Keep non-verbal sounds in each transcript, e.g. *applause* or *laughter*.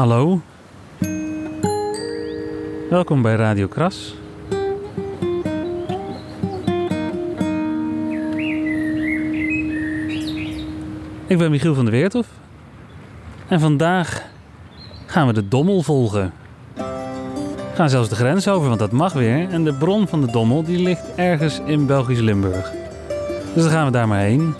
Hallo. Welkom bij Radio Kras. Ik ben Michiel van der Weerthof. En vandaag gaan we de Dommel volgen. We gaan zelfs de grens over, want dat mag weer. En de bron van de Dommel die ligt ergens in Belgisch Limburg. Dus dan gaan we daar maar heen.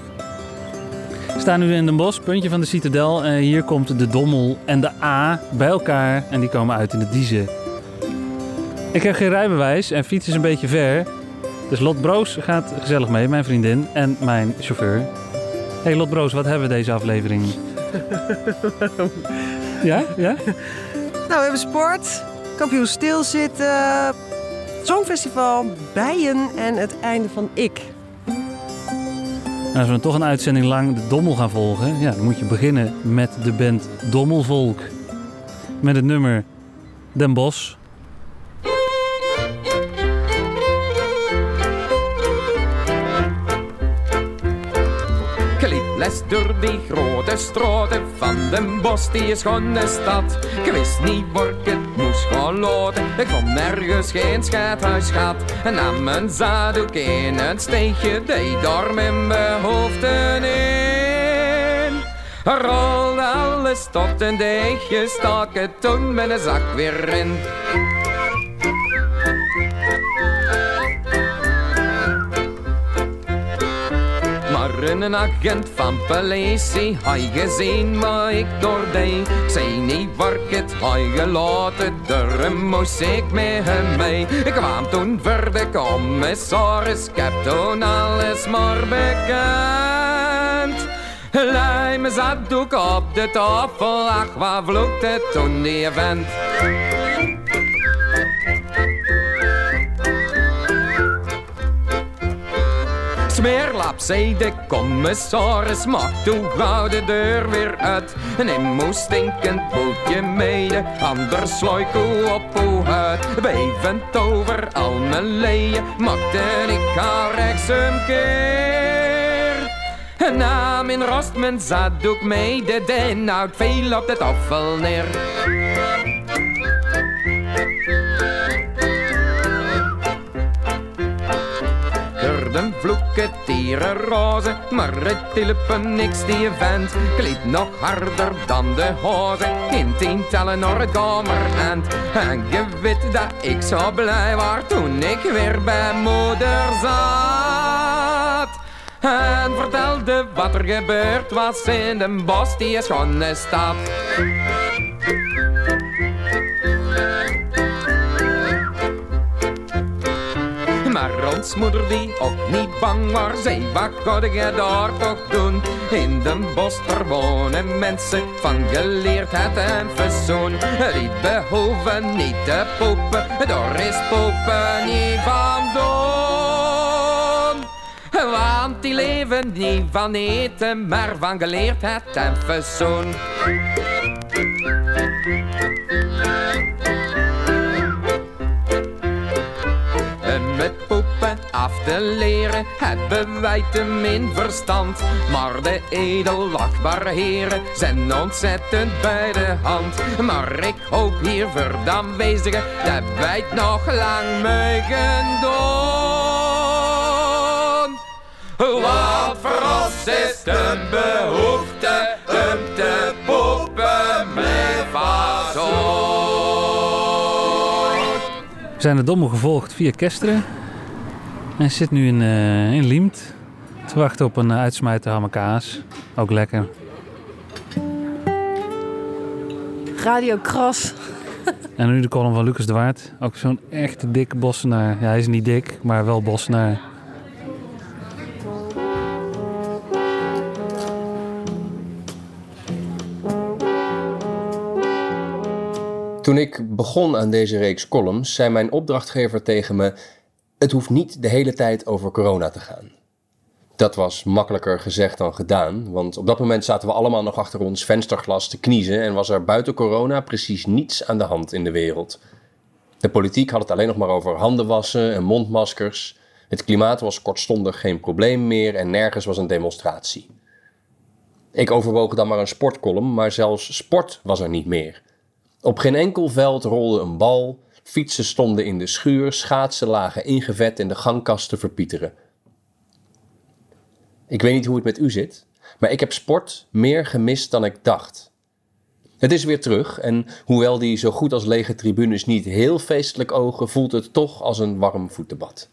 We staan nu in Den Bosch, puntje van de Citadel. En hier komt de Dommel en de A bij elkaar en die komen uit in de Diezen. Ik heb geen rijbewijs en fiets is een beetje ver. Dus Lot Broos gaat gezellig mee, mijn vriendin en mijn chauffeur. Hey Lot Broos, wat hebben we deze aflevering? *laughs* ja? Ja? Nou, we hebben sport, kampioen stilzitten, songfestival, bijen en het einde van ik. Als we toch een uitzending lang de Dommel gaan volgen, ja, dan moet je beginnen met de band Dommelvolk. Met het nummer Den Bosch. Door die grote straten van Den Bosch, die schone stad. Ik wist niet waar ik het moest gaan. Ik vond nergens geen gehad. En nam mijn zadoek in een steegje, deed daar met mijn hoofd in. Rolde alles tot een deegje, stak het toen met een zak weer in. Een agent van politie had gezien wat ik. Ik zei niet waar ik het had gelaten, daar moest ik met hem mee. Ik kwam toen voor de commissaris, ik heb toen alles maar bekend. Lei me zakdoek op de tafel, ach wat vloekt het toen die vent. Smeerlap, zei de commissaris, maak toen gauw de deur weer uit. En hij moest stinkend boeltje mede, anders slooi koe op hoe huid. Bevend over al mijn leien, maakte ik haar keer. En nam in rost mijn zaddoek mede, den houdt veel op de tafel neer. Tieren, rozen, maar het hielpen niks die vent. Kleed nog harder dan de hozen, in tientallen naar het kamerend. En je weet dat ik zo blij was toen ik weer bij moeder zat. En vertelde wat er gebeurd was in de bos die schone stad. Maar ons moeder die ook niet bang was, zei wat ga je daar toch doen? In den bos er wonen mensen van geleerdheid en verzoen. Die behoeven niet te poepen, daar is poepen niet van doen. Want die leven niet van eten, maar van geleerdheid en verzoen. Te leren hebben wij te min verstand. Maar de edelachtbare heren zijn ontzettend bij de hand. Maar ik hoop hier aanwezigen dat wij het nog lang mogen doen. Wat voor ons is behoefte om te poepen met. We zijn de Dommel gevolgd via Kesteren. En zit nu in, eh in Liemt. Te wachten op een uh, uitsmijter hamakaas. Ook lekker. Radio Kras. En nu de column van Lucas de Waard. Ook zo'n echt dikke bossenaar. Ja, hij is niet dik, maar wel bossenaar. Toen ik begon aan deze reeks columns, zei mijn opdrachtgever tegen me: Het hoeft niet de hele tijd over corona te gaan. Dat was makkelijker gezegd dan gedaan, want op dat moment zaten we allemaal nog achter ons vensterglas te kniezen en was er buiten corona precies niets aan de hand in de wereld. De politiek had het alleen nog maar over handen wassen en mondmaskers. Het klimaat was kortstondig geen probleem meer en nergens was een demonstratie. Ik overwoog dan maar een sportcolumn, maar zelfs sport was er niet meer. Op geen enkel veld rolde een bal, fietsen stonden in de schuur, schaatsen lagen ingevet in de gangkast te verpieteren. Ik weet niet hoe het met u zit, maar ik heb sport meer gemist dan ik dacht. Het is weer terug en hoewel die zo goed als lege tribunes niet heel feestelijk ogen, voelt het toch als een warm voetenbad.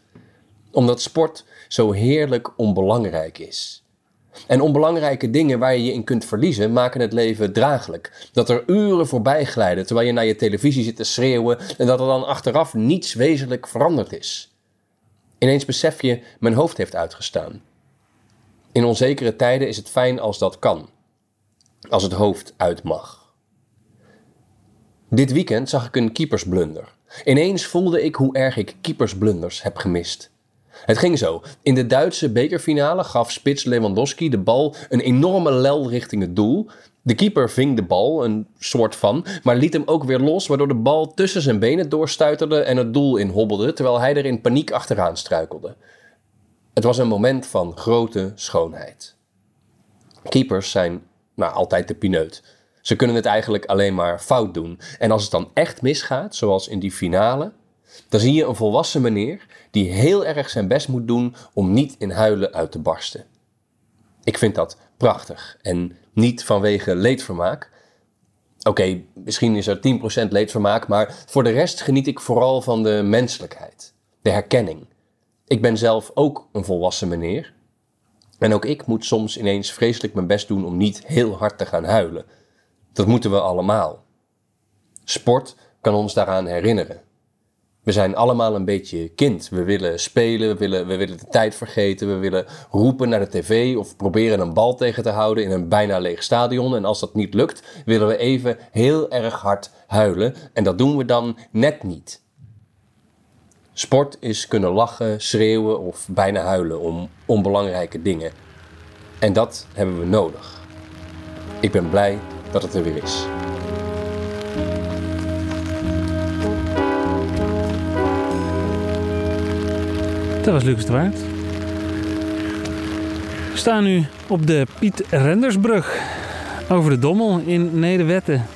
Omdat sport zo heerlijk onbelangrijk is. En onbelangrijke dingen waar je je in kunt verliezen maken het leven draaglijk. Dat er uren voorbij glijden terwijl je naar je televisie zit te schreeuwen en dat er dan achteraf niets wezenlijk veranderd is. Ineens besef je, mijn hoofd heeft uitgestaan. In onzekere tijden is het fijn als dat kan. Als het hoofd uit mag. Dit weekend zag ik een keepersblunder. Ineens voelde ik hoe erg ik keepersblunders heb gemist. Het ging zo. In de Duitse bekerfinale gaf spits Lewandowski de bal een enorme lel richting het doel. De keeper ving de bal, een soort van, maar liet hem ook weer los, waardoor de bal tussen zijn benen doorstuiterde en het doel inhobbelde, terwijl hij er in paniek achteraan struikelde. Het was een moment van grote schoonheid. Keepers zijn nou, altijd de pineut. Ze kunnen het eigenlijk alleen maar fout doen. En als het dan echt misgaat, zoals in die finale, dan zie je een volwassen meneer die heel erg zijn best moet doen om niet in huilen uit te barsten. Ik vind dat prachtig en niet vanwege leedvermaak. Oké, misschien is er 10% leedvermaak, maar voor de rest geniet ik vooral van de menselijkheid, de herkenning. Ik ben zelf ook een volwassen meneer. En ook ik moet soms ineens vreselijk mijn best doen om niet heel hard te gaan huilen. Dat moeten we allemaal. Sport kan ons daaraan herinneren. We zijn allemaal een beetje kind. We willen spelen, we willen, we willen de tijd vergeten, we willen roepen naar de tv of proberen een bal tegen te houden in een bijna leeg stadion. En als dat niet lukt, willen we even heel erg hard huilen. En dat doen we dan net niet. Sport is kunnen lachen, schreeuwen of bijna huilen om onbelangrijke dingen. En dat hebben we nodig. Ik ben blij dat het er weer is. Dat was Lucas de Waard. We staan nu op de Piet Rendersbrug over de Dommel in Nederwetten.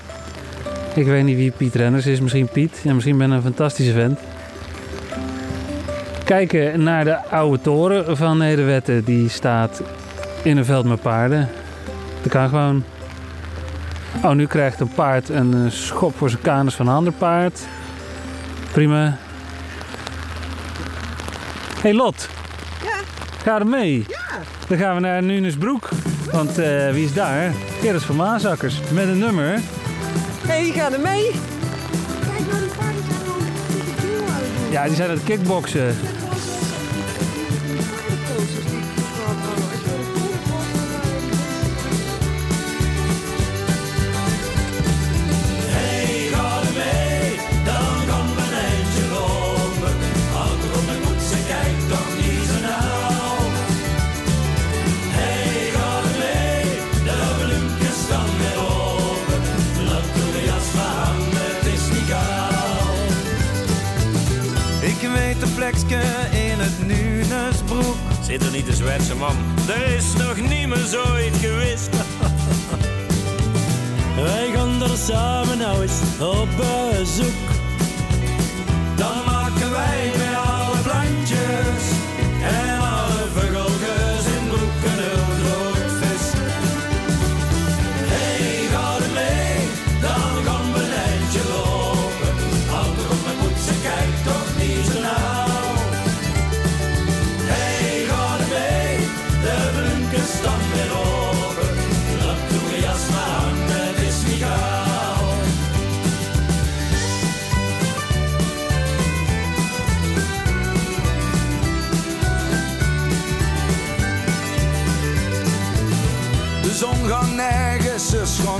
Ik weet niet wie Piet Renders is, misschien Piet. Ja, misschien ben ik een fantastische vent. Kijken naar de oude toren van Nederwetten. Die staat in een veld met paarden. Dat kan gewoon. Oh, nu krijgt een paard een eh, schop voor zijn kanus van een ander paard. Prima. Hey Lot. Ja. Ga er mee. Ja. Dan gaan we naar Nunesbroek. Want eh, wie is daar? Gerrit van Maasakkers. Met een nummer. Hé, hey, ga er mee. Kijk naar die paarden zijn al. Ja, die zijn aan het kickboksen. In het Nunesbroek. Zit er niet een Zwitser man? Er is nog niemand zoiets geweest. *laughs* Wij gaan er samen nou eens op bezoek. Dan maken wij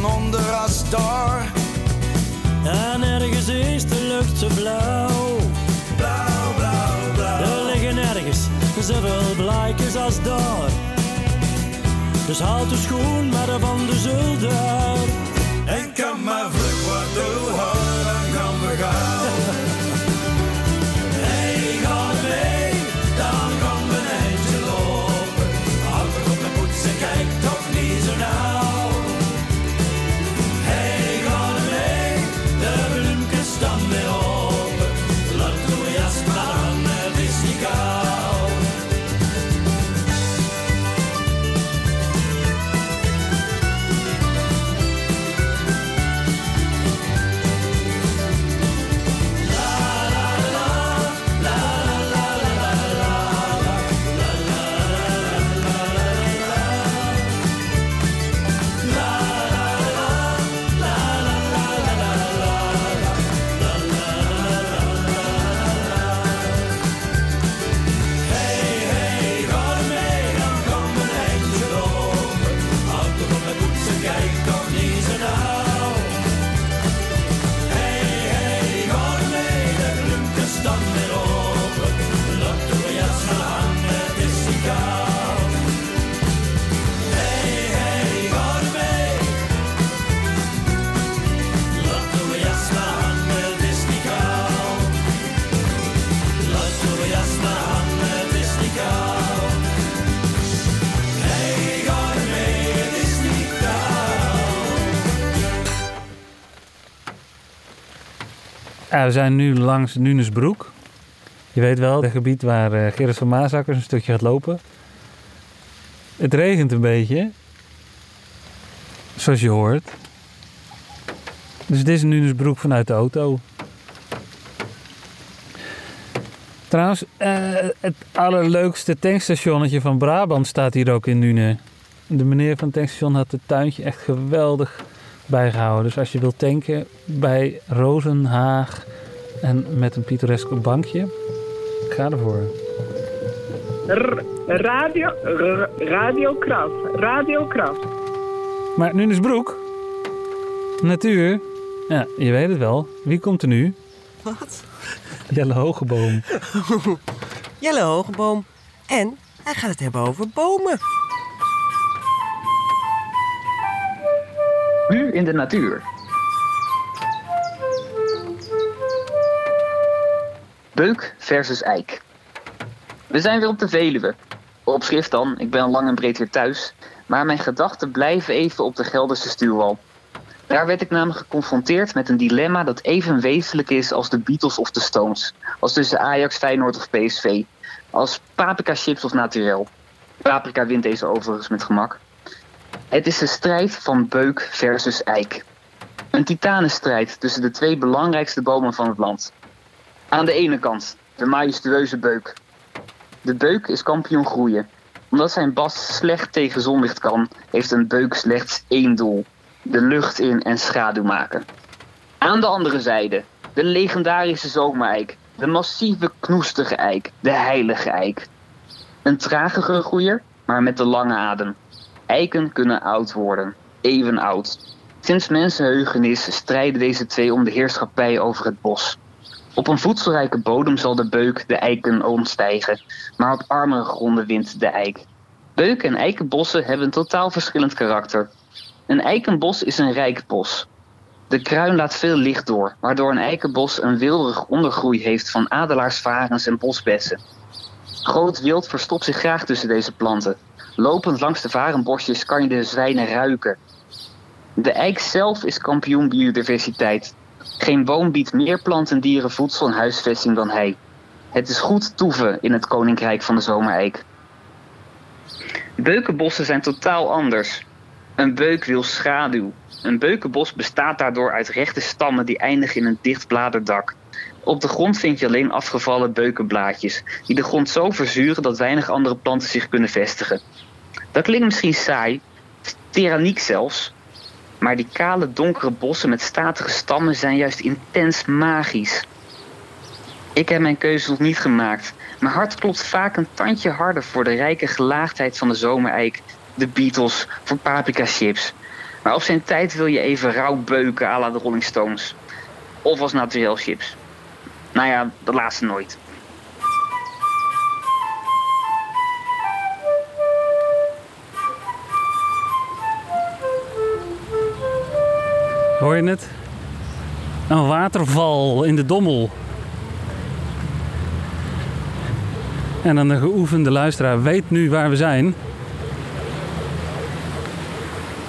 onder als daar. En ergens is de lucht zo blauw. Blauw, blauw, blauw. Er liggen ergens zoveel blijkjes als daar. Dus haal de schoen maar van de zolder. En kan maar vlug We zijn nu langs Nunesbroek. Je weet wel, het gebied waar uh, Gerrit van Maasakkers een stukje gaat lopen. Het regent een beetje. Zoals je hoort. Dus dit is Nunesbroek vanuit de auto. Trouwens, uh, het allerleukste tankstationnetje van Brabant staat hier ook in Nune. De meneer van het tankstation had het tuintje echt geweldig bijgehouden. Dus als je wilt tanken bij Rozenhaag en met een pittoresk bankje, ga ervoor. R radio, radio Kraft, Radio Kraft. Maar Nunesbroek, natuur, ja, je weet het wel. Wie komt er nu? Wat? Jelle Hogeboom. *laughs* Jelle Hogeboom. En hij gaat het hebben over bomen. Nu in de natuur. Beuk versus eik. We zijn weer op de Veluwe. Op schrift dan, ik ben al lang en breed weer thuis. Maar mijn gedachten blijven even op de Gelderse stuurwal. Daar werd ik namelijk geconfronteerd met een dilemma dat even wezenlijk is als de Beatles of de Stones. Als tussen Ajax, Feyenoord of PSV. Als paprika chips of naturel. Paprika wint deze overigens met gemak. Het is de strijd van beuk versus eik. Een titanenstrijd tussen de twee belangrijkste bomen van het land. Aan de ene kant de majestueuze beuk. De beuk is kampioen groeien. Omdat zijn bast slecht tegen zonlicht kan, heeft een beuk slechts één doel: de lucht in en schaduw maken. Aan de andere zijde de legendarische zomereik, de massieve knoestige eik, de heilige eik. Een tragere groeier, maar met de lange adem. Eiken kunnen oud worden, even oud. Sinds mensenheugenis strijden deze twee om de heerschappij over het bos. Op een voedselrijke bodem zal de beuk de eiken ontstijgen, maar op armere gronden wint de eik. Beuk- en eikenbossen hebben een totaal verschillend karakter. Een eikenbos is een rijk bos. De kruin laat veel licht door, waardoor een eikenbos een wilderig ondergroei heeft van adelaarsvarens en bosbessen. Groot wild verstopt zich graag tussen deze planten. Lopend langs de varenbosjes kan je de zwijnen ruiken. De eik zelf is kampioen biodiversiteit. Geen boom biedt meer planten, dieren, voedsel en huisvesting dan hij. Het is goed toeven in het koninkrijk van de zomereik. Beukenbossen zijn totaal anders. Een beuk wil schaduw. Een beukenbos bestaat daardoor uit rechte stammen die eindigen in een dicht bladerdak. Op de grond vind je alleen afgevallen beukenblaadjes, die de grond zo verzuren dat weinig andere planten zich kunnen vestigen. Dat klinkt misschien saai, tyranniek zelfs, maar die kale donkere bossen met statige stammen zijn juist intens magisch. Ik heb mijn keuze nog niet gemaakt. Mijn hart klopt vaak een tandje harder voor de rijke gelaagdheid van de zomereik, de Beatles, voor paprika chips. Maar op zijn tijd wil je even rauw beuken à la de Rolling Stones. Of als naturel chips. Nou ja, de laatste nooit. Hoor je het? Een waterval in de dommel. En dan de geoefende luisteraar weet nu waar we zijn.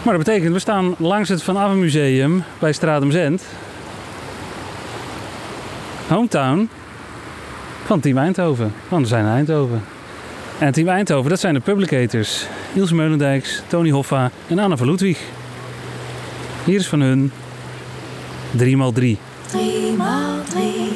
Maar dat betekent, we staan langs het Van Aven Museum bij Stratum Zend. Hometown van Team Eindhoven. Van we zijn in Eindhoven. En Team Eindhoven, dat zijn de publicators. Niels Meulendijks, Tony Hoffa en Anne van Ludwig. Hier is van hun 3x3. 3 x 3,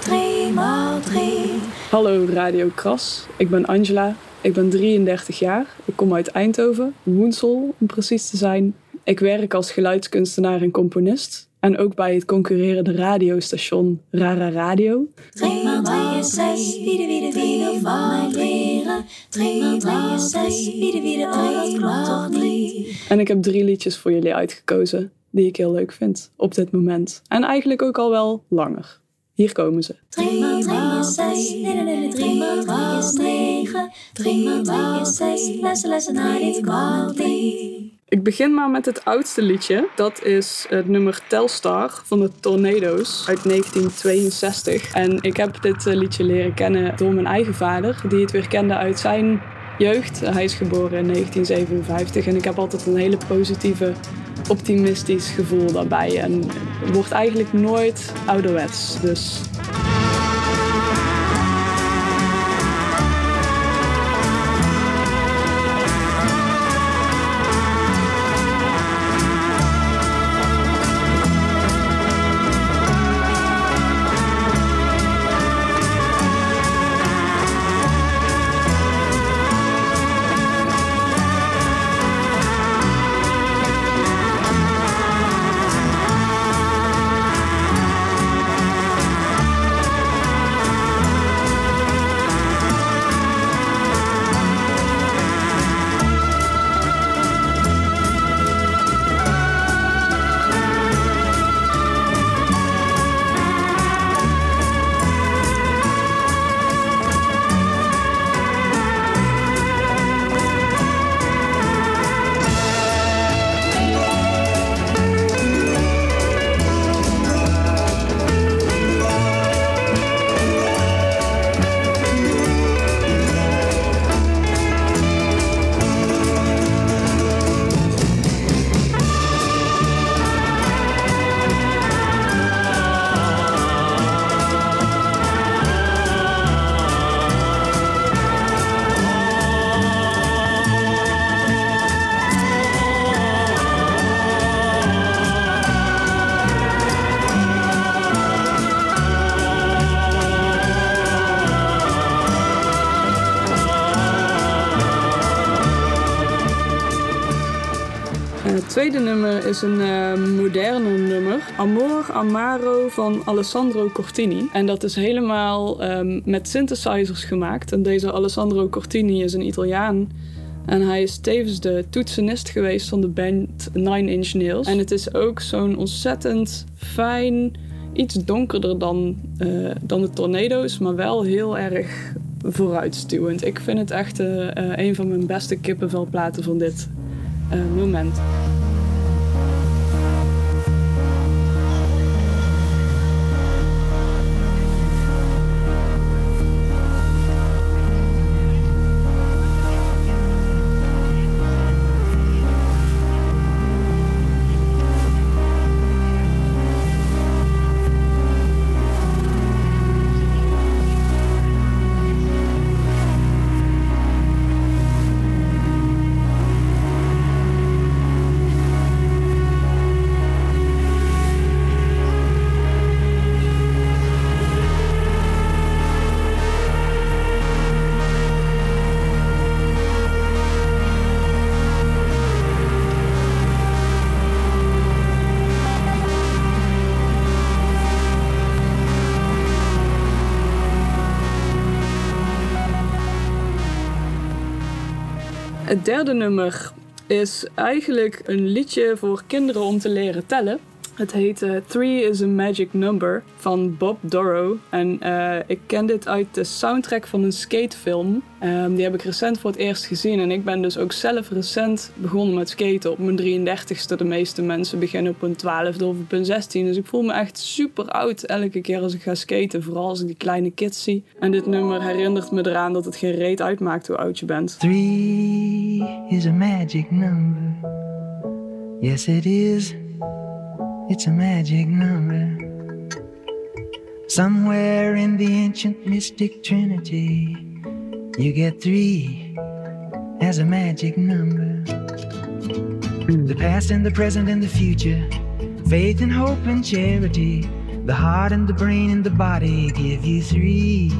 3 x 3. Hallo Radio Kras, ik ben Angela. Ik ben 33 jaar. Ik kom uit Eindhoven, Woensel om precies te zijn. Ik werk als geluidskunstenaar en componist. En ook bij het concurrerende radiostation Rara Radio. 3 x 3 is 6, wie wie de wie wil van mij leren. 3 x 3 is 6, wie wie de dat klopt toch niet. En ik heb drie liedjes voor jullie uitgekozen die ik heel leuk vind op dit moment. En eigenlijk ook al wel langer. Hier komen ze. 3 x 3 is 6, nee nee nee 3 x 3 is 9. 3 x 3 is 6, lessen lessen naar dit kwaliteit. Ik begin maar met het oudste liedje. Dat is het nummer Telstar van de Tornado's uit 1962. En ik heb dit eh, liedje leren kennen door mijn eigen vader, die het weer kende uit zijn jeugd. Hij is geboren in 1957 en ik heb altijd een hele positieve optimistisch gevoel daarbij. En wordt eigenlijk nooit ouderwets. Dus is een eh moderne nummer. Amor Amaro van Alessandro Cortini. En dat is helemaal ehm, met synthesizers gemaakt. En deze Alessandro Cortini is een Italiaan. En hij is tevens de toetsenist geweest van de band Nine Inch Nails. En het is ook zo'n ontzettend fijn, iets donkerder dan, eh, dan de Tornado's, maar wel heel erg vooruitstuwend. Ik vind het echt eh, een van mijn beste kippenvelplaten van dit moment. Het derde nummer is eigenlijk een liedje voor kinderen om te leren tellen. Het heet eh, Three is a Magic Number van Bob Dorrow. En eh, ik ken dit uit de soundtrack van een skatefilm. Ehm, die heb ik recent voor het eerst gezien. En ik ben dus ook zelf recent begonnen met skaten op mijn 33ste. De meeste mensen beginnen op hun 12e of op hun 16e. Dus ik voel me echt super oud elke keer als ik ga skaten. Vooral als ik die kleine kids zie. En dit nummer herinnert me eraan dat het geen reet uitmaakt hoe oud je bent. Three is a magic number. Yes, it is. It's a magic number. Somewhere in the ancient mystic trinity, you get three as a magic number. The past and the present and the future, faith and hope and charity, the heart and the brain and the body give you three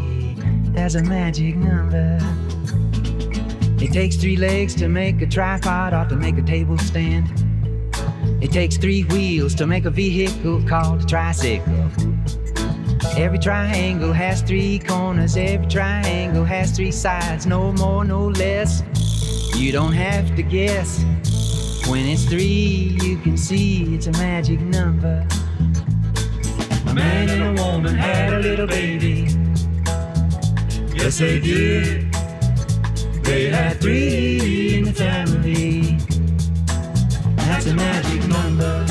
as a magic number. It takes three legs to make a tripod or to make a table stand. It takes three wheels to make a vehicle called a tricycle. Every triangle has three corners, every triangle has three sides, no more, no less. You don't have to guess. When it's three, you can see it's a magic number. A man and a woman had a little baby. Yes, they did. They had three in the family. That's a magic number.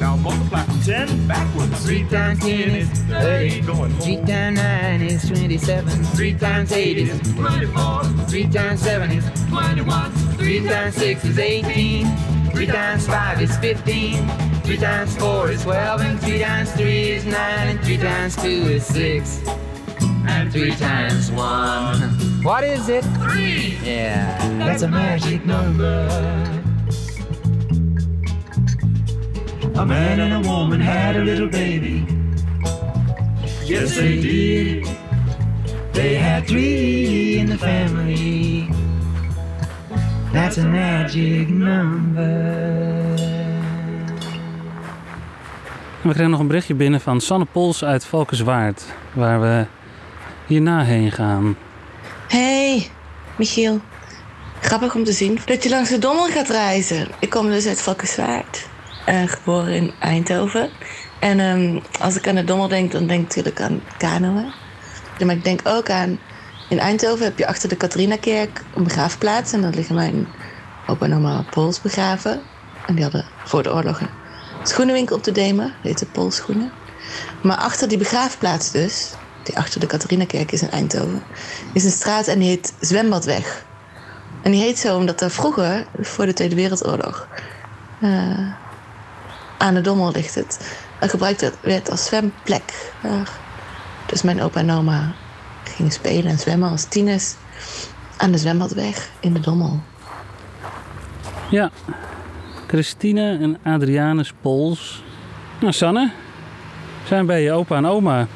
Now multiply from 10 backwards. Three times ten is thirty. Going Three times nine is twenty-seven. Three times eight is 24, three times seven is 21, three times six is eighteen. Three times five is fifteen. Three times four is twelve, and three times three is nine, and three times two is six, and three times one. What is it? Three. Yeah, that's a magic number. A man and a woman had a little baby. Yes, they did. They had three in the family. That's a magic number. We kregen nog een berichtje binnen van Sanne Pols uit Valkenswaard. Waar we hierna heen gaan. Hey, Michiel. Grappig om te zien dat je langs de Dommel gaat reizen. Ik kom dus uit Valkenswaard. Eh, geboren in Eindhoven. En ehm, als ik aan de Dommel denk, dan denk ik natuurlijk aan kanoën. Maar ik denk ook aan... In Eindhoven heb je achter de Katrinakerk een begraafplaats. En daar liggen mijn opa en oma Pools begraven. En die hadden voor de oorlog een schoenenwinkel op de Demen. Heette Poolschoenen. Maar achter die begraafplaats dus... Die achter de Katrinakerk is in Eindhoven... is een straat en die heet Zwembadweg. En die heet zo omdat er vroeger, voor de Tweede Wereldoorlog... eh, aan de Dommel ligt het. En gebruikt werd- als zwemplek. Dus mijn opa en oma gingen spelen en zwemmen als tieners aan de zwembadweg in de Dommel. Ja, Christine en Adrianus Pols. Nou, Sanne, zijn bij je opa en oma.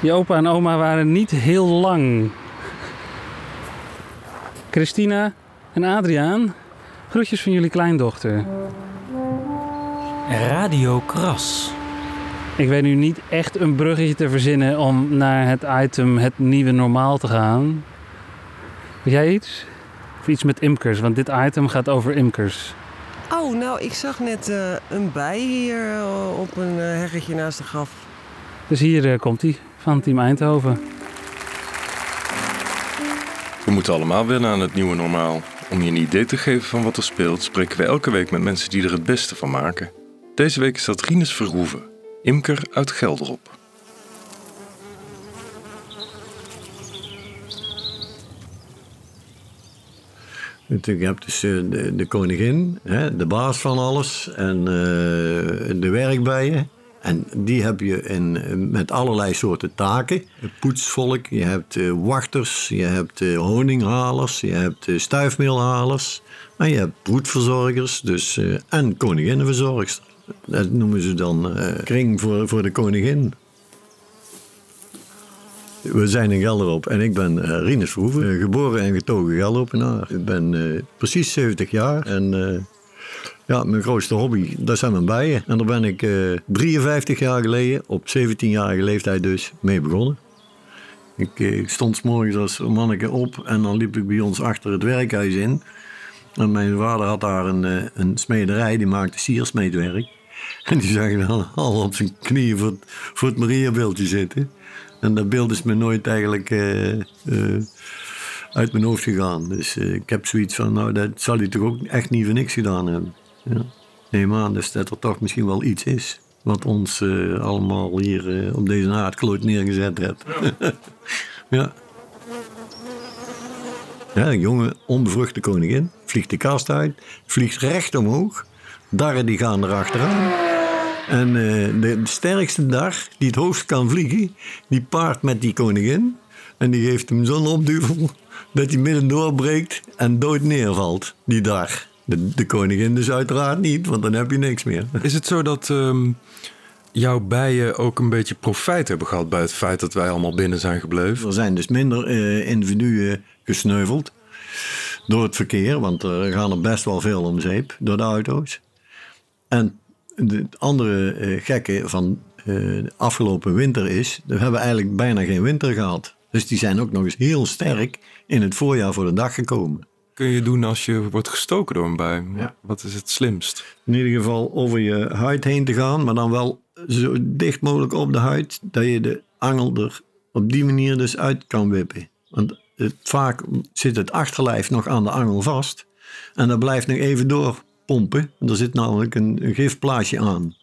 Je opa en oma waren niet heel lang. Christina en Adriaan, groetjes van jullie kleindochter. Radio Kras. Ik weet nu niet echt een bruggetje te verzinnen om naar het item het nieuwe normaal te gaan. Weet jij iets? Of iets met imkers, want dit item gaat over imkers. Oh, nou, ik zag net eh, een bij hier eh, op een eh, heggetje naast de graf. Dus hier komt hij van Team Eindhoven. We moeten allemaal wennen aan het nieuwe normaal. Om je een idee te geven van wat er speelt, spreken we elke week met mensen die er het beste van maken. Deze week dat Rinus Verhoeven, imker uit Gelderop. Je hebt dus eh, de, de koningin, hè, de baas van alles en eh, de werkbijen. En die heb je in, met allerlei soorten taken. Poetsvolk, je hebt eh, wachters, je hebt honinghalers, je hebt stuifmeelhalers. En je hebt broedverzorgers dus, en koninginnenverzorgers. Dat noemen ze dan eh, kring voor, voor de koningin. We zijn in Gelderop en ik ben eh Rinus eh, geboren en getogen Gelderopenaar. Ik ben precies 70 jaar en ja, mijn grootste hobby, dat zijn mijn bijen. En daar ben ik eh 53 jaar geleden, op 17-jarige leeftijd dus, mee begonnen. Ik stond 's morgens als manneke op en dan liep ik bij ons achter het werkhuis in. En mijn vader had daar een, een smederij, die maakte siersmeedwerk. En die zag dan al op zijn knieën voor voor het Mariabeeldje zitten. En dat beeld is me nooit eigenlijk eh, eh, uit mijn hoofd gegaan. Dus eh, ik heb zoiets van, nou, dat zal hij toch ook echt niet voor niks gedaan hebben. Ja. Neem aan dus dat er toch misschien wel iets is. Wat ons allemaal hier op deze aardkloot neergezet heeft. *laughs* ja. Ja, een jonge, onbevruchte koningin. Vliegt de kast uit, vliegt recht omhoog. Darren die gaan erachteraan. En eh, de, sterkste dar die het hoogst kan vliegen, die paart met die koningin. En die geeft hem zo'n opduvel dat hij midden doorbreekt en dood neervalt, die dar. De, de koningin dus uiteraard niet, want dan heb je niks meer. Is het zo dat ehm, jouw bijen ook een beetje profijt hebben gehad bij het feit dat wij allemaal binnen zijn gebleven? Er zijn dus minder eh, individuen gesneuveld door het verkeer, want er gaan er best wel veel om zeep door de auto's. En de andere eh, gekke van eh, de afgelopen winter is, we hebben eigenlijk bijna geen winter gehad. Dus die zijn ook nog eens heel sterk in het voorjaar voor de dag gekomen. Kun je doen als je wordt gestoken door een bij? Wat is het slimst? In ieder geval over je huid heen te gaan, maar dan wel zo dicht mogelijk op de huid, dat je de angel er op die manier dus uit kan wippen. Want het, vaak zit het achterlijf nog aan de angel vast en dat blijft nog even pompen. Er zit namelijk een, een aan.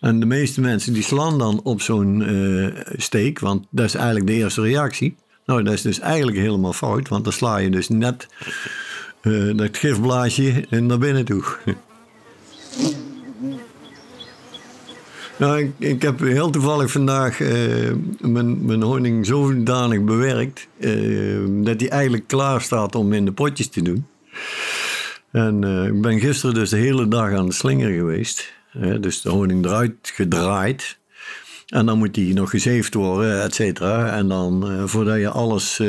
En de meeste mensen die slaan dan op zo'n eh, steek, want dat is eigenlijk de eerste reactie. Nou, dat is dus eigenlijk helemaal fout, want dan sla je dus net eh, dat gifblaasje naar binnen toe. *laughs* nou, ik, heb heel toevallig vandaag uh, mijn, mijn honing zodanig bewerkt dat hij eigenlijk klaar staat om in de potjes te doen. En eh, ik ben gisteren dus de hele dag aan de slinger geweest. hè, dus de honing eruit gedraaid. En dan moet die nog gezeefd worden, et cetera. En dan, eh, voordat je alles eh,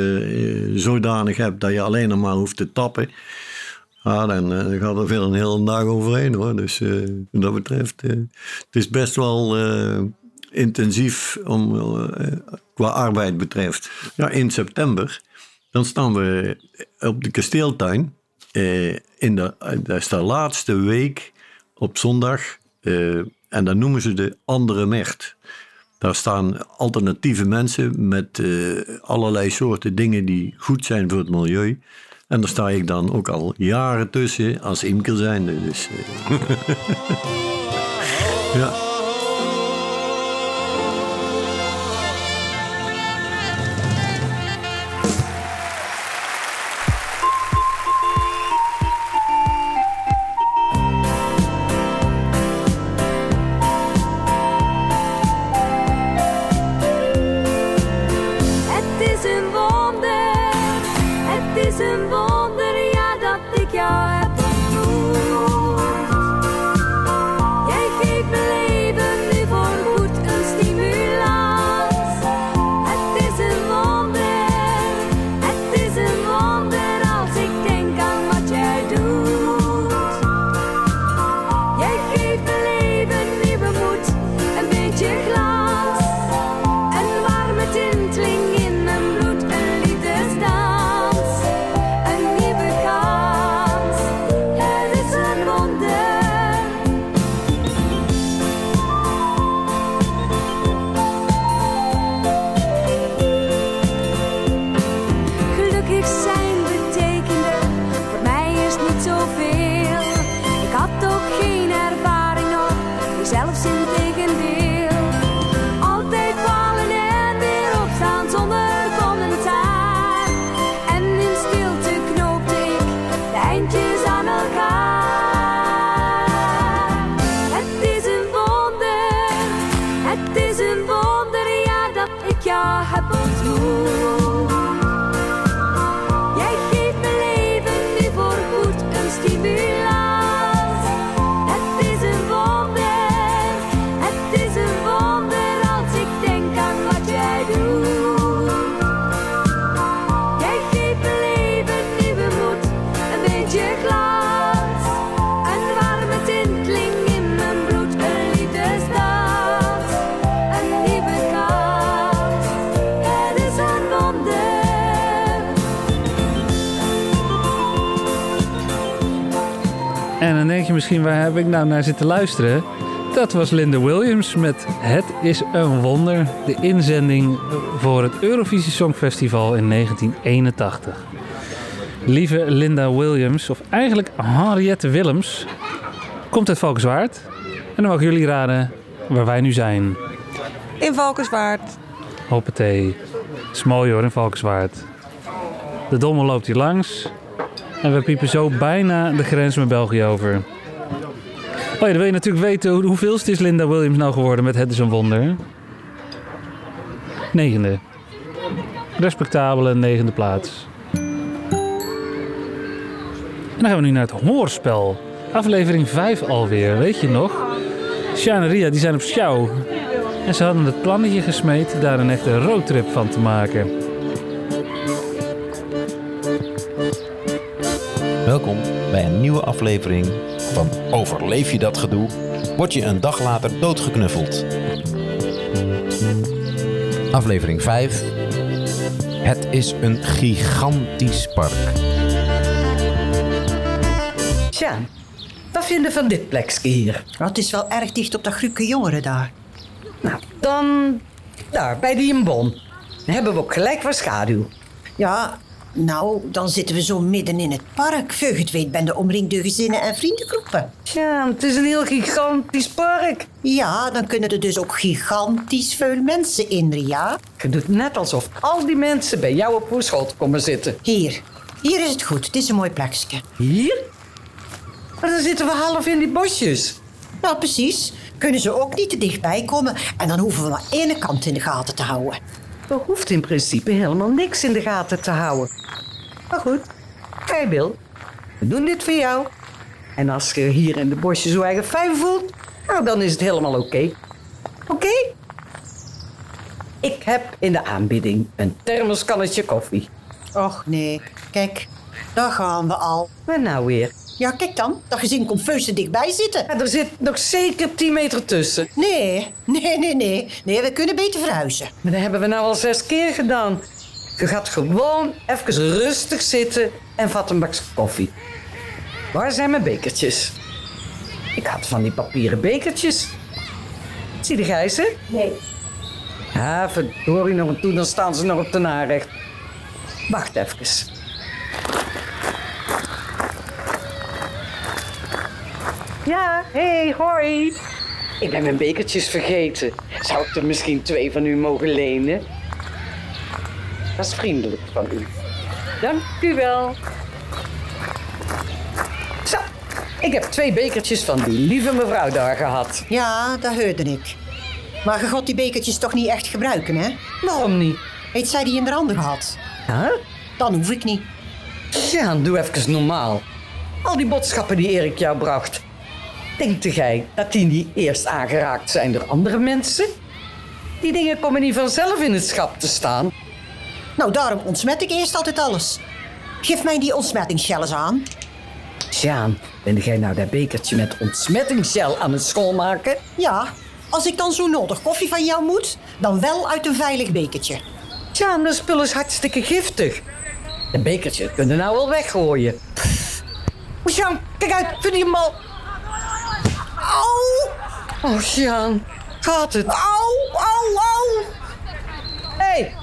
zodanig hebt dat je alleen nog maar hoeft te tappen... Ja, dan gaat er veel een hele dag overheen hoor. Dus wat dat betreft, het is best wel intensief om, qua arbeid betreft. Ja, in september, dan staan we op de kasteeltuin. Eh, in de, dat is de laatste week op zondag. eh, en dat noemen ze de andere mecht. Daar staan alternatieve mensen met eh, allerlei soorten dingen die goed zijn voor het milieu. En daar sta ik dan ook al jaren tussen als imker zijnde. Dus, eh, *laughs* ja. Denk je misschien, waar heb ik nou naar zitten luisteren? Dat was Linda Williams met Het is een wonder. De inzending voor het Eurovisie Songfestival in 1981. Lieve Linda Williams, of eigenlijk Henriette Willems, komt uit Valkenswaard. En dan mogen jullie raden waar wij nu zijn. In Valkenswaard. Hoppatee. Is mooi hoor in Valkenswaard. De dommel loopt hier langs. En we piepen zo bijna de grens met België over. Oh ja, dan wil je natuurlijk weten hoe- hoeveelste is Linda Williams nou geworden met Het is een Wonder. Negende. Respectabele negende plaats. En dan gaan we nu naar het hoorspel. Aflevering 5 alweer, weet je nog? Sjaan en Ria die zijn op sjouw. En ze hadden het plannetje gesmeed daar een echte roadtrip van te maken. Welkom bij een nieuwe aflevering van Overleef je dat gedoe? Word je een dag later doodgeknuffeld? Aflevering 5. Het is een gigantisch park. Tja, wat vinden van dit plekje hier? het is wel erg dicht op dat groepje jongeren daar. Nou, dan daar, bij die een bon. Dan hebben we ook gelijk wat schaduw. Ja, nou, dan zitten we zo midden in het park. Veug het weet ben de omringde gezinnen en vriendengroepen. Tja, het is een heel gigantisch park. Ja, dan kunnen er dus ook gigantisch veel mensen in, Ria. Je doet net alsof al die mensen bij jou op uw schoot komen zitten. Hier, hier is het goed. Het is een mooi plekje. Hier? Maar dan zitten we half in die bosjes. Nou, precies. Kunnen ze ook niet te dichtbij komen en dan hoeven we maar één kant in de gaten te houden. Er hoeft in principe helemaal niks in de gaten te houden. Maar goed, jij wil. We doen dit voor jou. En als je hier in de bosjes zo eigen fijn voelt, nou, dan is het helemaal oké. Oké? Ik heb in de aanbieding een thermoskannetje koffie. Och nee, kijk, daar gaan we al. Wat nou weer? Ja, kijk dan, dat gezin komt feus te dichtbij zitten. er zit nog zeker 10 meter tussen. Nee, nee, nee, nee. Nee, we kunnen beter verhuizen. Maar dat hebben we nou al zes keer gedaan. Je gaat gewoon even rustig zitten en vat een bak koffie. Waar zijn mijn bekertjes? Ik had van die papieren bekertjes. Zie jij ze? Nee. Ja, verdorie nog en toe, dan staan ze nog op de narecht. Wacht even. Ja, hey, hoi. Ik ben mijn bekertjes vergeten. Zou ik er misschien twee van u mogen lenen? Dat is vriendelijk van u. Dank u wel. Zo, ik heb twee bekertjes van die lieve mevrouw daar gehad. Ja, dat hoorde ik. Maar je gaat die bekertjes toch niet echt gebruiken, hè? Waarom niet? Heeft zij die in de handen gehad? Ja? Dan hoef ik niet. Ja, doe even normaal. Al die boodschappen die Erik jou bracht. Denkt jij dat die niet eerst aangeraakt zijn door andere mensen? Die dingen komen niet vanzelf in het schap te staan. Nou, daarom ontsmet ik eerst altijd alles. Geef mij die ontsmettingsgel eens aan. Sjaan, ben jij nou dat bekertje met ontsmettingsgel aan het schoonmaken? Ja, als ik dan zo nodig koffie van jou moet, dan wel uit een veilig bekertje. Sjaan, dat spul is hartstikke giftig. Dat bekertje kunnen nou wel weggooien. Sjaan, kijk uit, vind je hem al? Au! Oh, Sjaan, gaat het? Au, au, au! Hé, hey,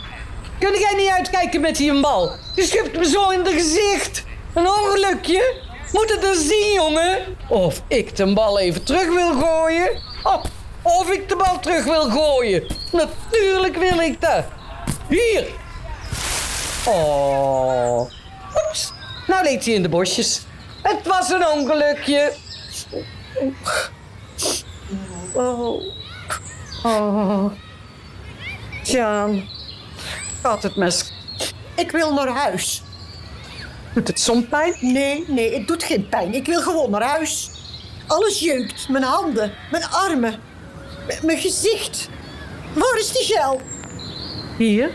kun jij niet uitkijken met die bal? Je schuift me zo in het gezicht. Een ongelukje. Moet het dan zien, jongen? Of ik de bal even terug wil gooien. Of ik de bal terug wil gooien. Natuurlijk wil ik dat. Hier. Oh. Oeps. Nou leed hij in de bosjes. Het was een ongelukje. Oh. Oh. Sjaan. Gaat het mes? Ik wil naar huis. Doet het soms pijn? Nee, nee, het doet geen pijn. Ik wil gewoon naar huis. Alles jeukt. Mijn handen, mijn armen, mijn gezicht. Waar is die gel? Hier.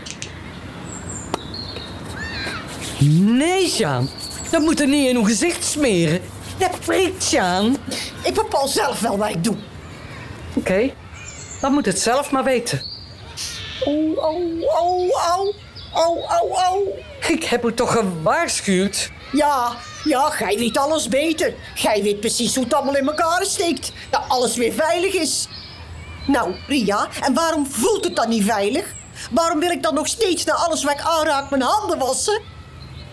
Nee, Sjaan. Dat moet er niet in uw gezicht smeren. Dat prikt, Sjaan. Ik bepaal zelf wel wat ik doe. Oké, dan moet het zelf maar weten. Au, au, au, au. Au, au, au. Ik heb u toch gewaarschuwd? Ja, ja, gij weet alles beter. Gij weet precies hoe het allemaal in elkaar steekt. Dat alles weer veilig is. Nou, Ria, en waarom voelt het dan niet veilig? Waarom wil ik dan nog steeds na alles wat ik aanraak mijn handen wassen?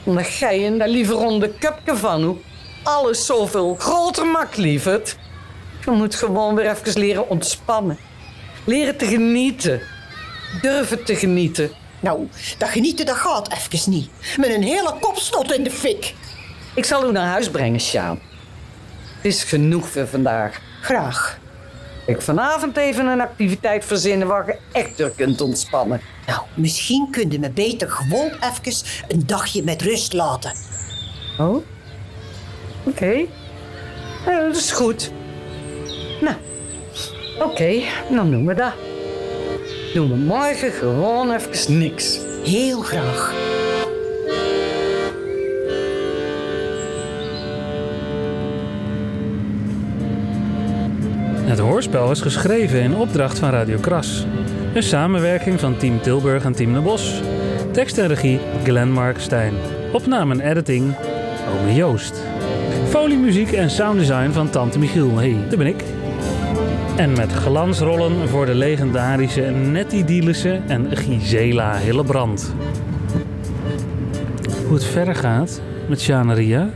Omdat jij in dat lieve ronde cupje van u alles zoveel groter maakt, lieverd. Je moet gewoon weer even leren ontspannen. Leren te genieten. Durven te genieten. Nou, dat genieten dat gaat even niet. Met een hele kopstot in de fik. Ik zal u naar huis brengen, Sjaan. Het is genoeg voor vandaag. Graag. Ik vanavond even een activiteit verzinnen waar je echt door kunt ontspannen. Nou, misschien kun je me beter gewoon even een dagje met rust laten. Oh? Oké. Nou, dat is goed. Nou, oké, dan doen we dat. Doen we morgen gewoon even niks. Heel graag. Het hoorspel is geschreven in opdracht van Radio Kras. Een samenwerking van Team Tilburg en Team De Bos. Tekst en regie Glenn Mark Stijn. Opname en editing Ome Joost. Foliemuziek en sounddesign van Tante Michiel. Hey, daar ben ik. En met glansrollen voor de legendarische Nettie Dielissen en Gisela Hillebrand. Hoe het verder gaat met Sjana Ria,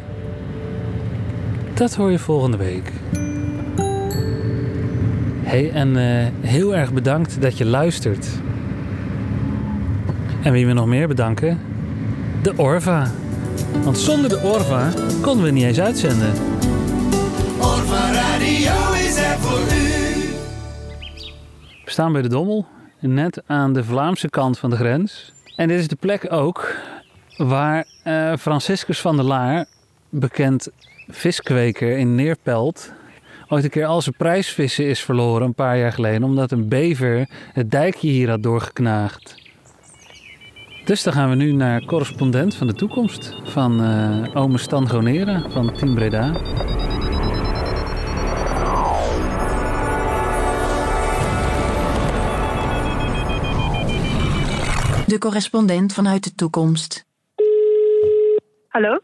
dat hoor je volgende week. Hey, en eh, heel erg bedankt dat je luistert. En wie we nog meer bedanken? De Orva. Want zonder de Orva konden we niet eens uitzenden. Orva Radio is er voor staan bij de Dommel, net aan de Vlaamse kant van de grens. En dit is de plek ook waar eh, Franciscus van der Laar, bekend viskweker in Neerpelt, ooit een keer al zijn prijsvissen is verloren een paar jaar geleden, omdat een bever het dijkje hier had doorgeknaagd. Dus dan gaan we nu naar correspondent van de toekomst van eh ome Stan Gonera van Team Breda. De correspondent vanuit de toekomst. Hallo,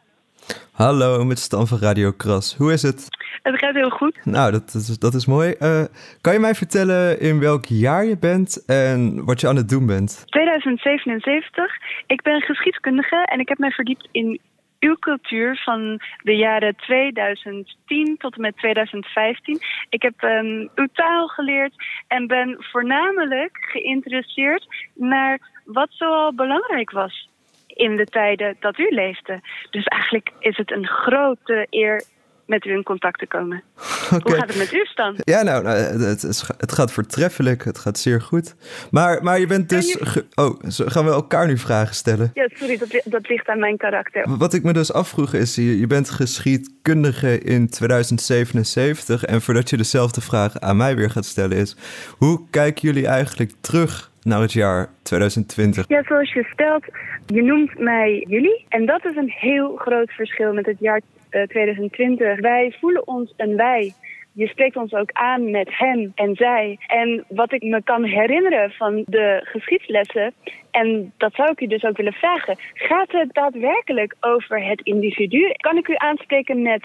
Hallo, met Stan van Radio Kras. Hoe is het? het gaat heel goed. Nou, dat is, dat is mooi. Eh, kan je mij vertellen in welk jaar je bent en wat je aan het doen bent? 2077. Ik ben geschiedkundige en ik heb mij verdiept in uw cultuur van de jaren 2010 tot en met 2015. Ik heb ehm, uw taal geleerd en ben voornamelijk geïnteresseerd naar wat zoal belangrijk was in de tijden dat u leefde. Dus eigenlijk is het een grote eer met u in contact te komen. Hoe gaat het met u, Stan? Ja, nou, nou, het, is- het gaat voortreffelijk. Het gaat zeer goed. Maar, maar je bent dus... ge- Oh, zo- gaan we elkaar nu vragen stellen? Ja, sorry, dat, dat ligt aan mijn karakter. Wat ik me dus afvroeg is, je, je bent geschiedkundige in 2077. En voordat je dezelfde vraag aan mij weer gaat stellen is... Hoe kijken jullie eigenlijk terug naar het jaar 2020? Ja, zoals je stelt, je noemt mij jullie. En dat is een heel groot verschil met het jaar eh, 2020. Wij voelen ons een wij. Je spreekt ons ook aan met hem en zij. En wat ik me kan herinneren van de geschiedslessen, en dat zou ik u dus ook willen vragen, gaat het daadwerkelijk over het individu? Kan ik u aanspreken met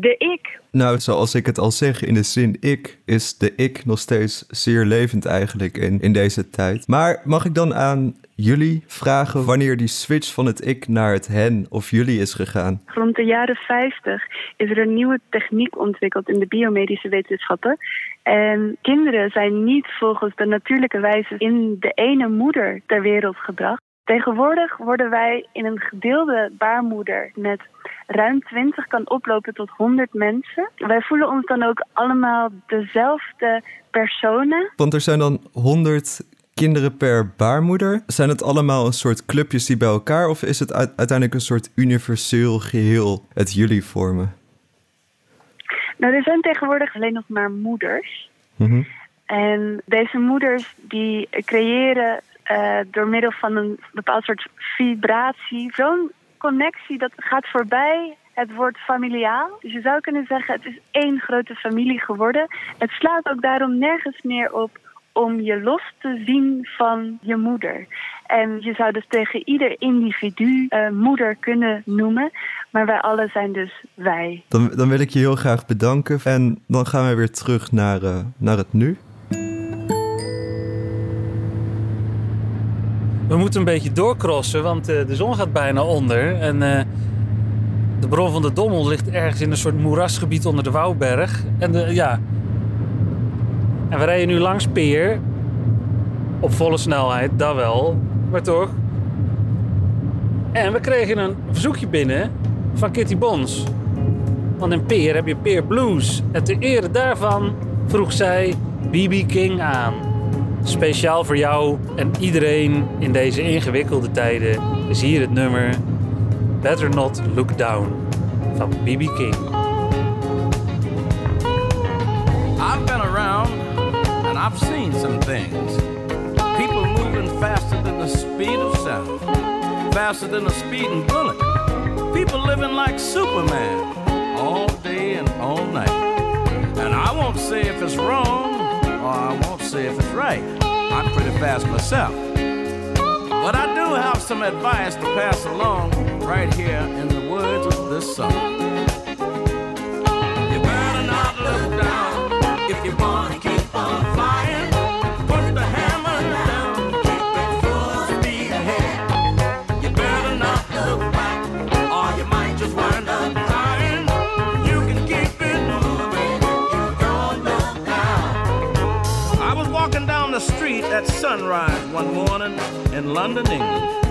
de ik? Nou, zoals ik het al zeg in de zin ik, is de ik nog steeds zeer levend eigenlijk in, in deze tijd. Maar mag ik dan aan jullie vragen wanneer die switch van het ik naar het hen of jullie is gegaan? Rond de jaren 50 is er een nieuwe techniek ontwikkeld in de biomedische wetenschappen. En kinderen zijn niet volgens de natuurlijke wijze in de ene moeder ter wereld gebracht. Tegenwoordig worden wij in een gedeelde baarmoeder met ruim 20 kan oplopen tot 100 mensen. Wij voelen ons dan ook allemaal dezelfde personen. Want er zijn dan 100 kinderen per baarmoeder. Zijn het allemaal een soort clubjes die bij elkaar of is het uit- uiteindelijk een soort universeel geheel, het jullie vormen? Nou, er zijn tegenwoordig alleen nog maar moeders. En deze moeders die creëren eh, door middel van een bepaald soort vibratie zo'n connectie dat gaat voorbij het woord familiaal. Dus je zou kunnen zeggen het is één grote familie geworden. Het slaat ook daarom nergens meer op om je los te zien van je moeder. En je zou dus tegen ieder individu eh, moeder kunnen noemen. Maar wij allen zijn dus wij. Dan, dan wil ik je heel graag bedanken en dan gaan we weer terug naar, eh, naar het nu. We moeten een beetje doorcrossen, want eh, de zon gaat bijna onder. En eh, de bron van de Dommel ligt ergens in een soort moerasgebied onder de Wouwberg. En de, ja. En we rijden nu langs Peer. Op volle snelheid, dat wel. Maar toch. En we kregen een verzoekje binnen van Kitty Bons. Want in Peer heb je Peer Blues. En ter ere daarvan vroeg zij BB King aan. Speciaal voor jou en iedereen in deze ingewikkelde tijden is hier het nummer Better Not Look Down van BB King. I've been around and I've seen some things. People moving faster than the speed of sound, faster than a speeding bullet. People living like Superman all day and all night. And I won't say if it's wrong or I won't say if it's right. I'm pretty fast myself. But I do have some advice to pass along right here in the words of this song. Sunrise one morning in London, England.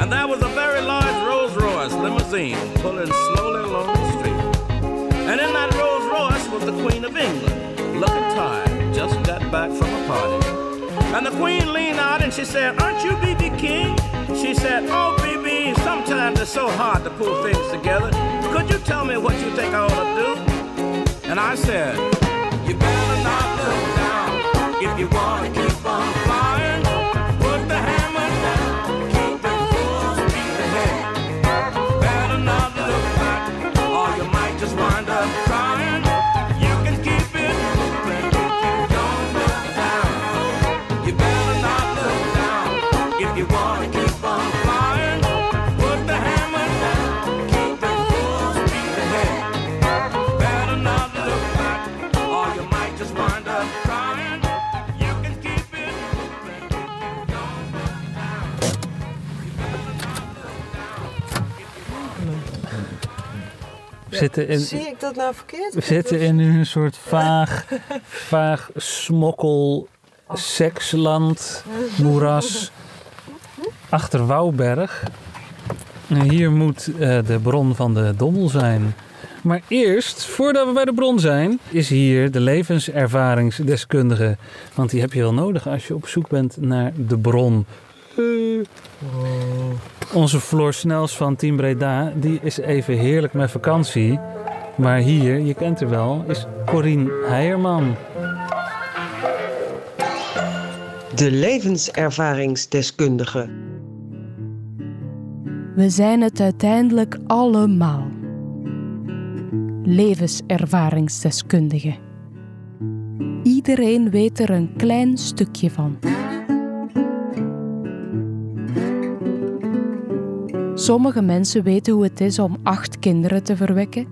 And there was a very large Rolls Royce limousine pulling slowly along the street. And in that Rolls Royce was the Queen of England, looking tired, just got back from a party. And the queen leaned out and she said, Aren't you B.B. King? She said, Oh, B.B., sometimes it's so hard to pull things together. Could you tell me what you think I ought to do? And I said, You better not look down if you want We zitten in, Zie ik dat nou verkeerd? we zitten in een soort vaag, *laughs* vaag smokkel, seksland, moeras, achter Wouwberg. En hier moet eh, de bron van de Dommel zijn. Maar eerst, voordat we bij de bron zijn, is hier de levenservaringsdeskundige. Want die heb je wel nodig als je op zoek bent naar de bron. Eh, Onze Floor Snels van Team Breda, die is even heerlijk met vakantie. Maar hier, je kent haar wel, is Corine Heijerman. De levenservaringsdeskundige. We zijn het uiteindelijk allemaal. Levenservaringsdeskundigen. Iedereen weet er een klein stukje van. Sommige mensen weten hoe het is om acht kinderen te verwekken.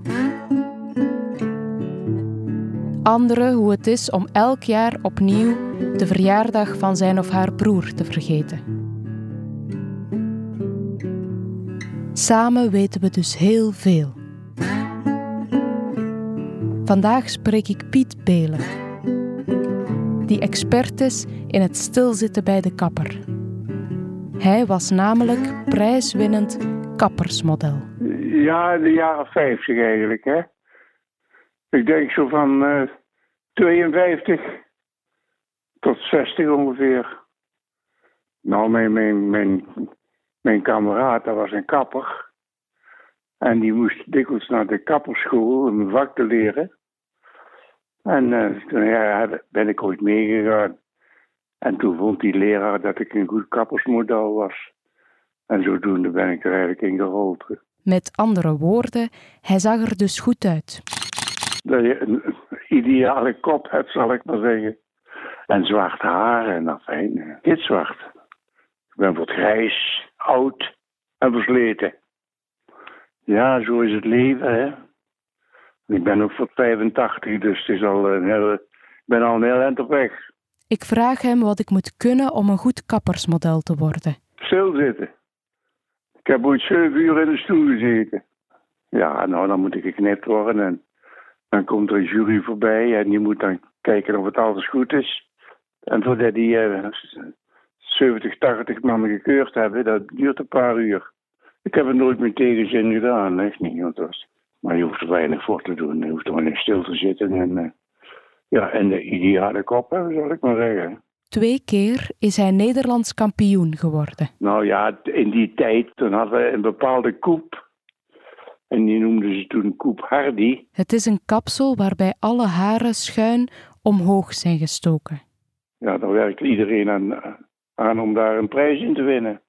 Anderen hoe het is om elk jaar opnieuw de verjaardag van zijn of haar broer te vergeten. Samen weten we dus heel veel. Vandaag spreek ik Piet Belen, die expert is in het stilzitten bij de kapper. Hij was namelijk prijswinnend kappersmodel. Ja, de jaren 50 eigenlijk, hè. Ik denk zo van eh 52 tot 60 ongeveer. Nou, mijn, mijn, mijn, mijn kameraad, dat was een kapper. En die moest dikwijls naar de kapperschool om een vak te leren. En eh, toen ja, ben ik ooit meegegaan. En toen vond die leraar dat ik een goed kappersmodel was. En zodoende ben ik er eigenlijk in gerold. Met andere woorden, hij zag er dus goed uit. Dat je een ideale kop hebt, zal ik maar zeggen. En zwart haar en afijn, gitzwart. Ik ben wat grijs, oud en versleten. Ja, zo is het leven, hè. Ik ben ook voor 85, dus het is al een hele, ik ben al een heel eind op weg. Ik vraag hem wat ik moet kunnen om een goed kappersmodel te worden. Stilzitten. Ik heb ooit zeven uur in de stoel gezeten. Ja, nou, dan moet ik geknipt worden en dan komt er een jury voorbij en die moet dan kijken of het alles goed is. En voordat die eh 70, 80 man gekeurd hebben, dat duurt een paar uur. Ik heb het nooit met tegenzin gedaan, echt niet. Want maar je hoeft er weinig voor te doen. Je hoeft er alleen stil te zitten en, eh, ja, en de ideale kop hebben, zal ik maar zeggen. Twee keer is hij Nederlands kampioen geworden. Nou ja, in die tijd, toen hadden we een bepaalde koep. En die noemden ze toen koep Hardy. Het is een kapsel waarbij alle haren schuin omhoog zijn gestoken. Ja, daar werkt iedereen aan, aan om daar een prijs in te winnen.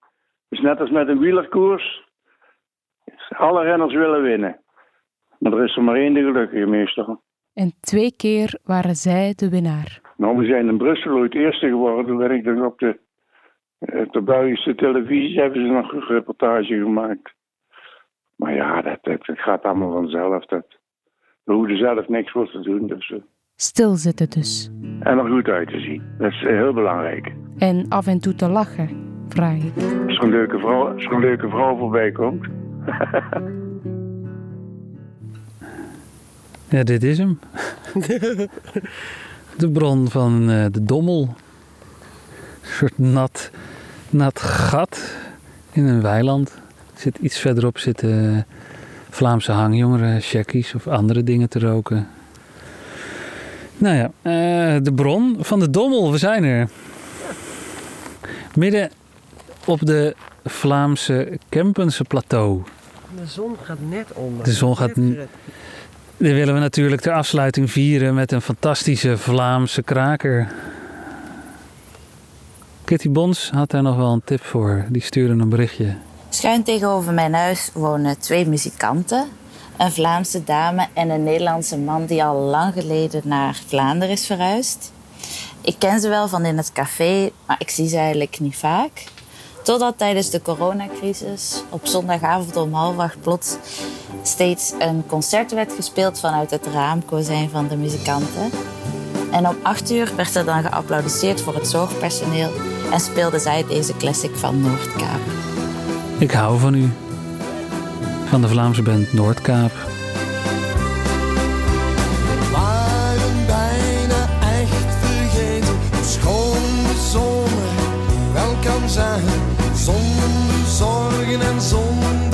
Dus net als met een wielerkoers. Alle renners willen winnen. Maar er is er maar één de gelukkige meestal. En twee keer waren zij de winnaar. Nou, we zijn in Brussel ooit eerste geworden. Toen werd ik dus op de, op de Belgische televisie hebben ze nog een reportage gemaakt. Maar ja, dat, dat, dat gaat allemaal vanzelf. Dat, we hoeven zelf niks voor te doen. Dus, eh, Stilzitten dus. en er goed uit te zien. Dat is eh, heel belangrijk. En af en toe te lachen, vraag ik. Als er een leuke vrouw, als er een leuke vrouw voorbij komt. *laughs* Ja, dit is hem. *laughs* De bron van eh, de Dommel. Een soort nat, nat gat in een weiland. Zit iets verderop zitten eh, Vlaamse hangjongeren, checkies of andere dingen te roken. Nou ja, eh, de bron van de Dommel, we zijn er. Midden op de Vlaamse Kempense plateau. De zon gaat net onder. De zon gaat... Dit willen we natuurlijk ter afsluiting vieren met een fantastische Vlaamse kraker. Kitty Bons had daar nog wel een tip voor. Die stuurde een berichtje. Schuin tegenover mijn huis wonen twee muzikanten. Een Vlaamse dame en een Nederlandse man die al lang geleden naar Vlaanderen is verhuisd. Ik ken ze wel van in het café, maar ik zie ze eigenlijk niet vaak. Totdat tijdens de coronacrisis op zondagavond om half acht plots steeds een concert werd gespeeld vanuit het raamkozijn van de muzikanten. En om acht uur werd er dan geapplaudisseerd voor het zorgpersoneel en speelden zij deze classic van Noordkaap. Ik hou van u. Van de Vlaamse band Noordkaap. Zonder zorgen en zonder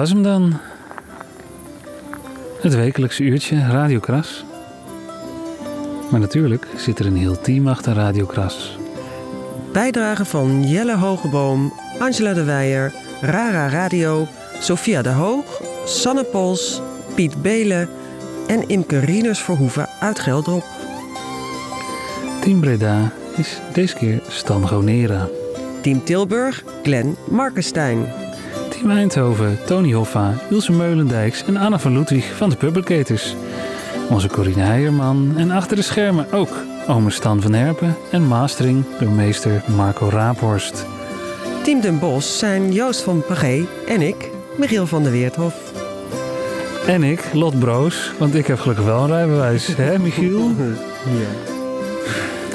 was hem dan. Het wekelijkse uurtje Radio Kras. Maar natuurlijk zit er een heel team achter Radio Kras. Bijdragen van Jelle Hogeboom, Angela de Weijer, Rara Radio, Sophia de Hoog, Sanne Pols, Piet Belen en Imke Rieners Verhoeven uit Geldrop. Team Breda is deze keer Stan Gonera. Team Tilburg, Glenn Markenstein. Team Eindhoven, Tony Hoffa, Ilse Meulendijks en Anna van Ludwig van de Publicators. Onze Corine Heijerman en achter de schermen ook ome Stan van Herpen en mastering door meester Marco Raaphorst. Team Den Bosch zijn Joost van Pagé en ik, Michiel van der Weerthof. En ik, Lot Broos, want ik heb gelukkig wel een rijbewijs, hè Michiel? *laughs*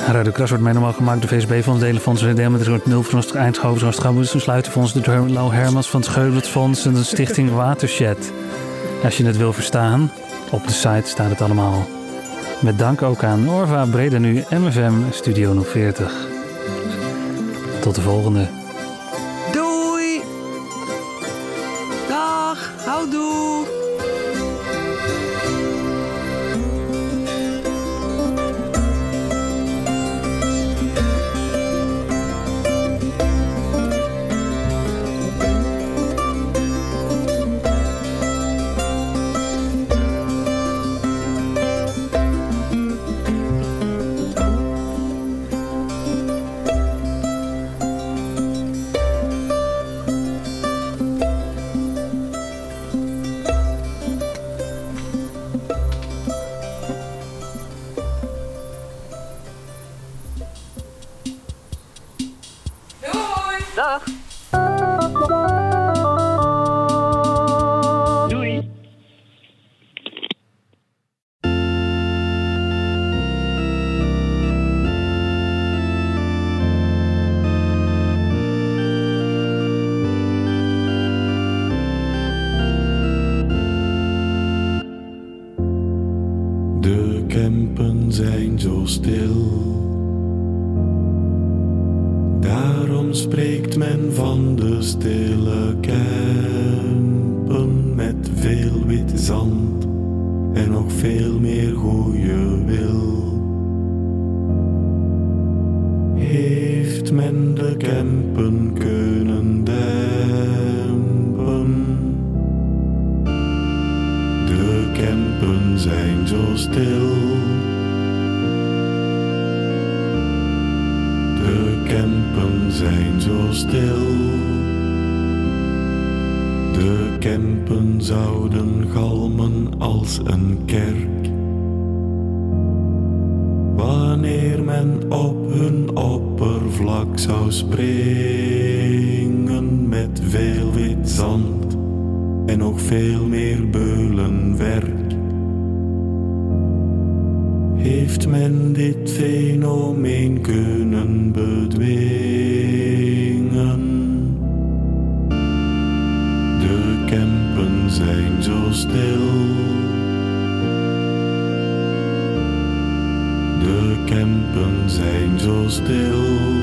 Radio Kras wordt mij normaal gemaakt door VSB Fonds, Delenfonds, Deelmeter, Nul Fonds, Eindhoven, Zoals Gabus, een Sluitenfonds, de Lau Hermans van het Scheuvelfonds en de Stichting Watershed. Als je het wil verstaan, op de site staat het allemaal. Met dank ook aan Orva, Breda Nu, MFM, Studio 040. Tot de volgende. Zijn zo stil. De Kempen zijn zo stil. De Kempen zouden galmen als een kerk. Wanneer men op hun oppervlak zou springen met veel wit zand en nog veel meer. Heeft men dit fenomeen kunnen bedwingen? De Kempen zijn zo stil. De Kempen zijn zo stil.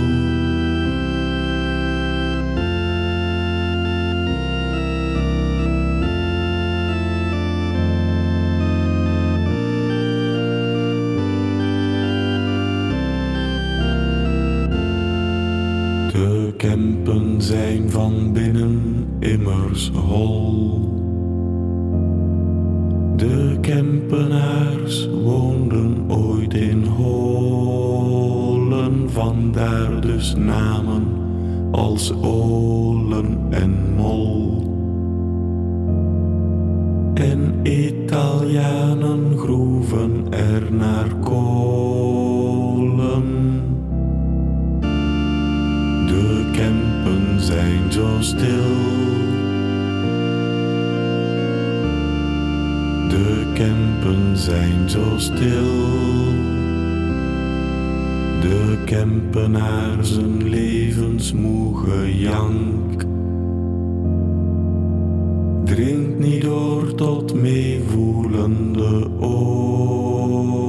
Kempenaar zijn levensmoe jank. Dringt niet door tot meevoelende oren.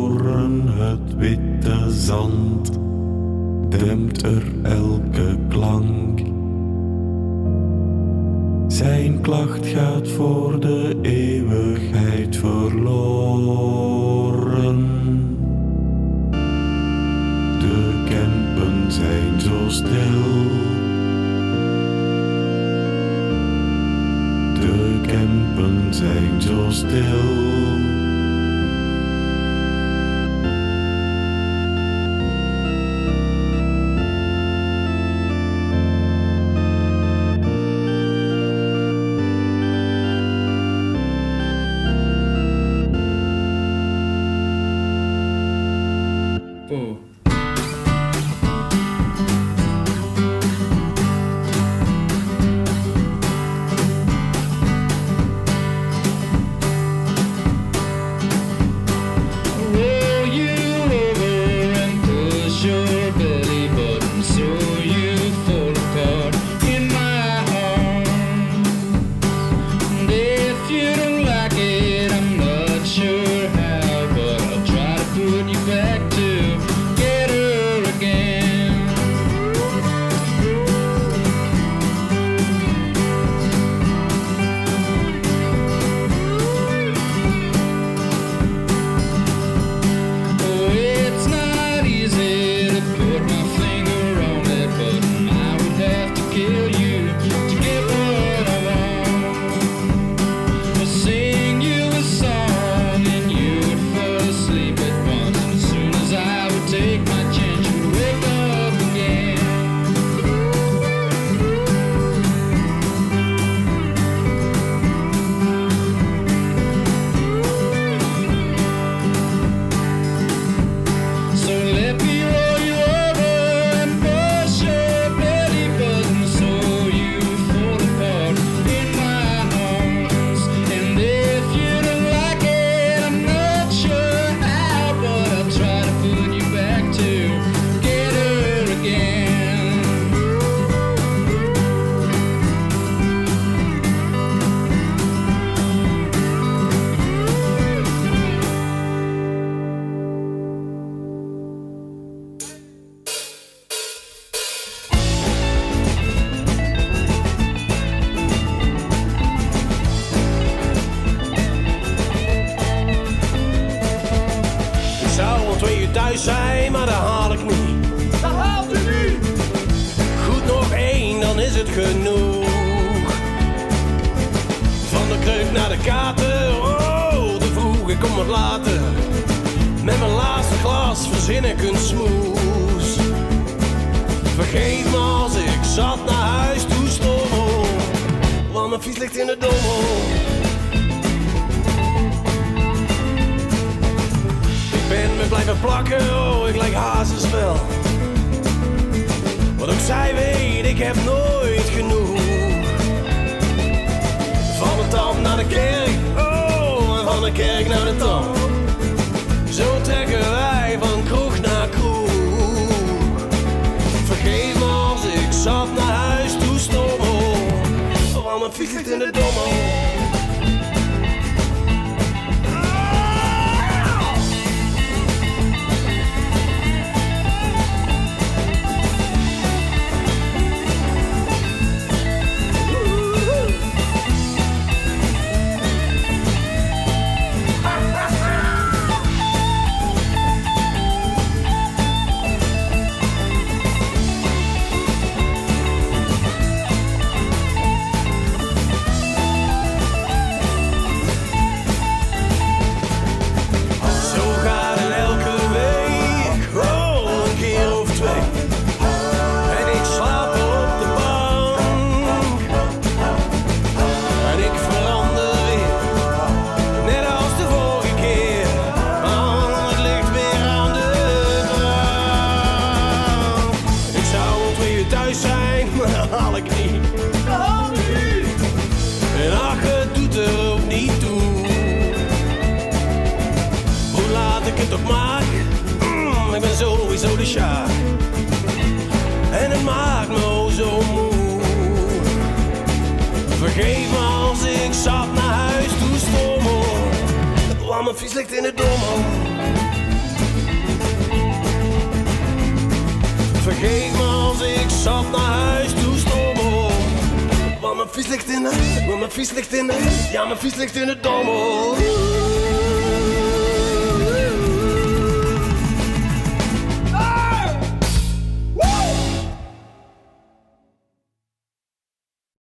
Het witte zand dempt er elke klank. Zijn klacht gaat voor de eeuwigheid verloren. Zijn zo stil. De Kempen zijn zo stil. Want mijn fiets ligt in de